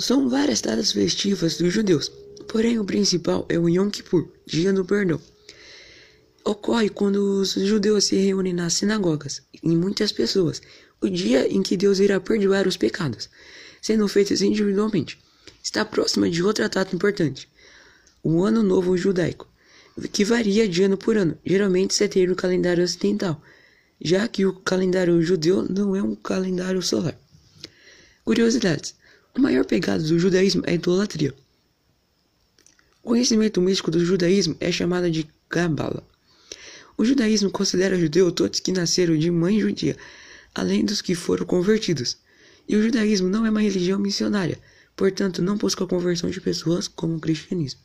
São várias datas festivas dos judeus, porém o principal é o Yom Kippur, Dia do Perdão. Ocorre quando os judeus se reúnem nas sinagogas, em muitas pessoas, o dia em que Deus irá perdoar os pecados, sendo feitos individualmente. Está próxima de outra data importante, o Ano Novo Judaico, que varia de ano por ano, geralmente setembro no calendário ocidental, já que o calendário judeu não é um calendário solar. Curiosidades. O maior pecado do judaísmo é a idolatria. O conhecimento místico do judaísmo é chamado de Kabbalah. O judaísmo considera judeu todos que nasceram de mãe judia, além dos que foram convertidos. E o judaísmo não é uma religião missionária, portanto não busca a conversão de pessoas como o cristianismo.